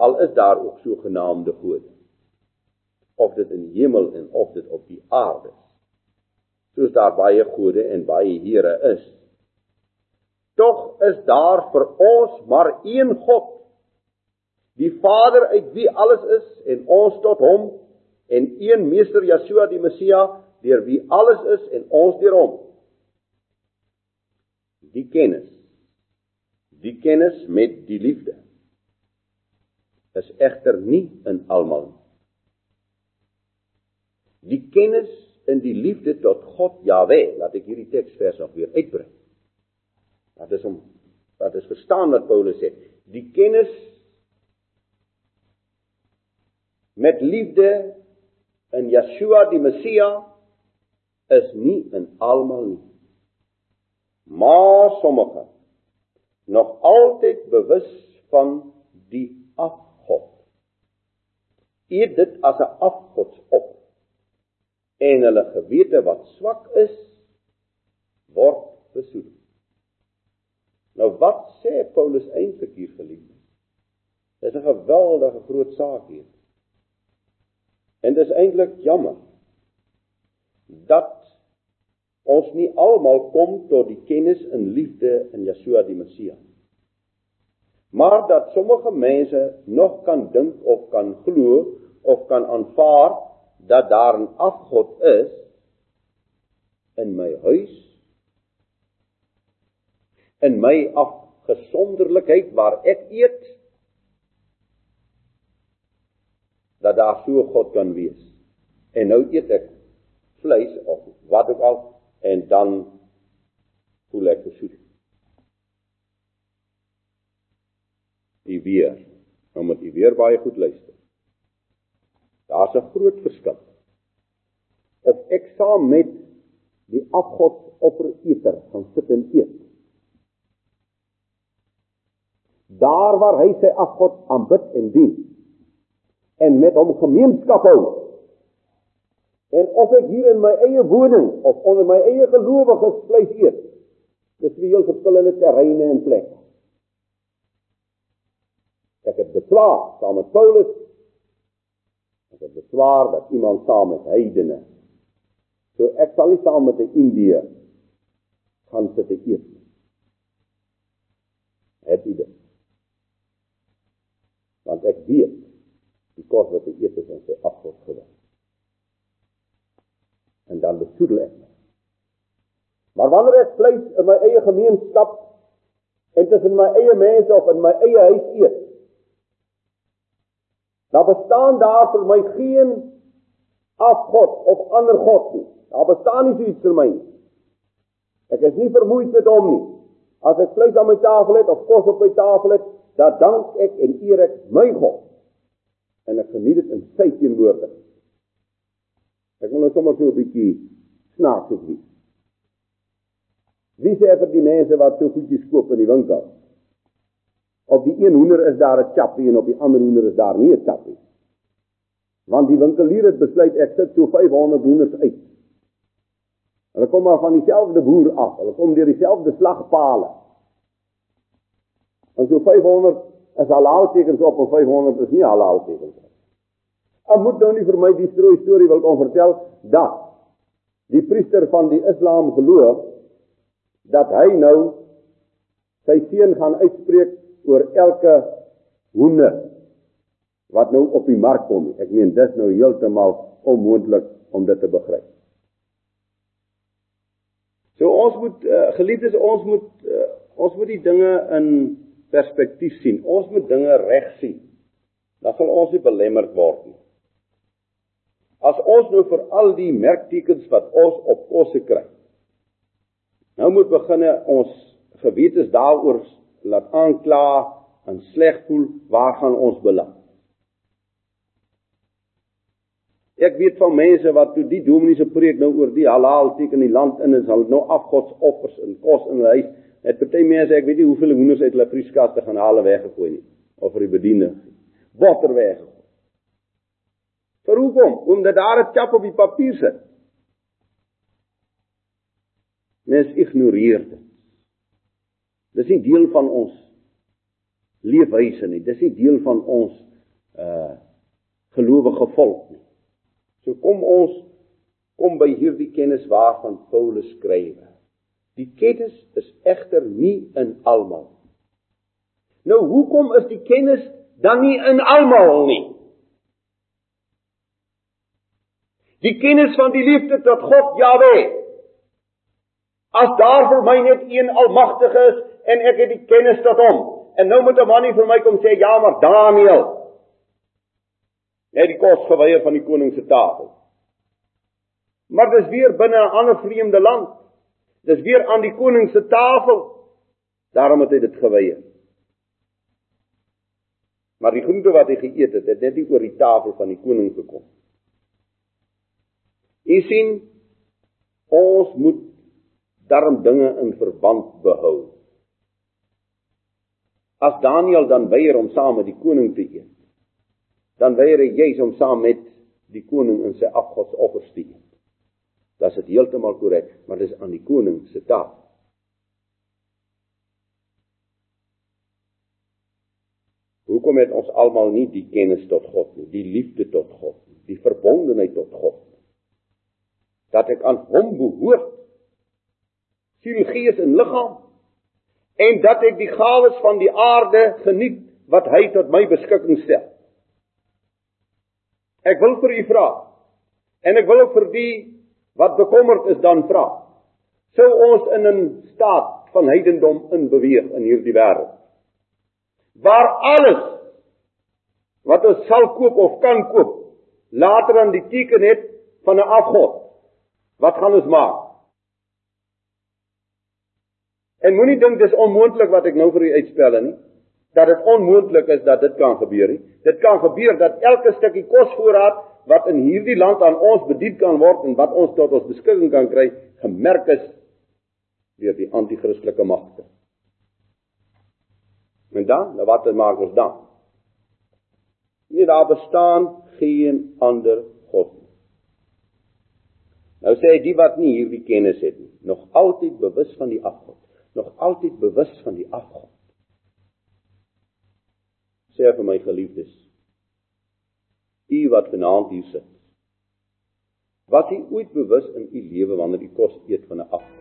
al is daar ook sogenaamde gode. Of dit in die hemel en of dit op die aarde soos daar baie gode en baie here is. Tog is daar vir ons maar een God. Die Vader uit wie alles is en ons tot hom en een meester Yeshua die Messia deur wie alles is en ons deur hom. Die kennis. Die kennis met die liefde is egter nie in almal nie. Die kennis in die liefde tot God Jahwe, laat ek hierdie teksvers nog weer uitbrei. Dat is om dat is verstaan wat Paulus sê. Die kennis met liefde in Yeshua die Messia is nie in almal nie. Maar sommige nog altyd bewus van die af eet dit as 'n afgodsop en hulle gewete wat swak is word besoedel. Nou wat sê Paulus eintlik hier geliefde? Dis 'n geweldige groot saak hier. En dis eintlik jammer dat ons nie almal kom tot die kennis en liefde in Yeshua die Messia. Maar dat sommige mense nog kan dink of kan glo of kan aanvaar dat daar 'n afgod is in my huis in my afgesonderlikheid waar ek eet dat daar so God kan wees. En nou eet ek vleis of wat ook al en dan voel ek gesoet die weer nou moet jy weer baie goed luister Daar's 'n groot verskil. Of ek saam met die afgodsoffereter gaan sit en eet. Daar waar hy sy afgod aanbid en dien en met hom gemeenskap hou. En of ek hier in my eie woning of onder my eie gelowiges vleis eet, dis twee heel verskillende terreine en plekke. Ek het beswaar saam met Paulus as 'n beswaar dat iemand saam met heidene. So ek sal nie saam met 'n Indië gaan sit eet nie. Het jy dit? Want ek weet die kos wat ek eet is in sy afgod gewig. En dan besoedel ek. Maar wanneer ek vleis in my eie gemeenskap en tussen my eie mense of in my eie huis eet, Daar bestaan daar vir my geen afgod of ander god nie. Daar bestaan nie so iets vir my nie. Ek is nie vermoeid met hom nie. As ek vleis aan my tafel het of kos op my tafel het, dan dank ek en eer ek my God. En ek geniet dit in sy teenwoordigheid. Ek wil nou sommer so 'n bietjie snaaks wees. Wie sê vir die mense wat so goedjies koop in die winkel? Op die een hoender is daar 'n chappie en op die ander hoender is daar nie 'n chappie. Want die winkelier het besluit ek sit so 500 hoenders uit. Hulle kom maar van dieselfde boer af. Hulle kom deur dieselfde slagpale. En so 500 is halal tekens op en 500 is nie halal tekens nie. Ek moet nou nie vir my die strooi storie wil kon vertel dat die priester van die Islam geloof dat hy nou sy seun gaan uitspreek oor elke hoender wat nou op die mark kom. Ek meen dis nou heeltemal onmoontlik om dit te begryp. So ons moet uh, geliefdes ons moet uh, ons moet die dinge in perspektief sien. Ons moet dinge reg sien. Dan sal ons nie belemmerd word nie. As ons nou vir al die merktekens wat ons op kosse kry. Nou moet beginne ons gewetes daaroor laat aankla en sleg voel, waar gaan ons beland? Ek weet van mense wat toe die dominee se preek nou oor die halal teken in die land in is, hulle nou afgodsoffers en kos in hulle huis. Het party mense, ek weet nie hoeveel hoenders uit hulle vrieskaste gaan haal en weggegooi nie of vir die bediende. Water weggegooi. Vir hoekom? Omdat daar 'n chap op die papier sit. Mens ignoreer dit. Dis nie deel van ons leefwyse nie. Dis nie deel van ons uh gelowige volk nie. So kom ons kom by hierdie kennis waarvan Paulus skryf. Die kennis is egter nie in almal. Nou hoekom is die kennis dan nie in almal nie? Die kennis van die liefde tot God Jahwe. As daar vir my net een almagtige is en ek het die kennis tot hom. En nou moet 'n man nie vir my kom sê ja, maar Daniël het die kos geweier van die koning se tafel. Maar dis weer binne 'n ander vreemde land. Dis weer aan die koning se tafel. Daarom het hy dit geweier. Maar die groente wat hy geëet het, het net nie oor die tafel van die koning gekom. U sien, ons moet darm dinge in verband behou. As Daniël dan weier om saam met die koning te eet, dan weier hy juis om saam met die koning in sy afgodsoffers te eet. Das is heeltemal korrek, maar dis aan die koning se taak. Hoekom het ons almal nie die kennis tot God nie, die liefde tot God nie, die verbondenheid tot God nie? Dat ek aan hom behoort siel, gees en liggaam en dat ek die gawes van die aarde geniet wat hy tot my beskikking stel. Ek wil vir u vra en ek wil ook vir die wat bekommerd is dan vra. Sou ons in 'n staat van heidendom in beweeg in hierdie wêreld waar alles wat ons sal koop of kan koop later aan die teken het van 'n afgod. Wat gaan ons maak? En moenie dink dis onmoontlik wat ek nou vir u uitspel nie. Dat dit onmoontlik is dat dit kan gebeur nie. Dit kan gebeur dat elke stukkie kosvoorraad wat in hierdie land aan ons bedien kan word en wat ons tot ons beskikking kan kry, gemerk is deur die anti-kristelike magte. En dan, nou wat maak ons dan? Nie daar bestaan geen ander God nie. Nou sê die wat nie hierdie kennis het nie, nog altyd bewus van die afgod nog altyd bewus van die afgod. Sê vir my geliefdes, u wat vanaand hier sit, was u ooit bewus in u lewe wanneer u kos eet van 'n afgod?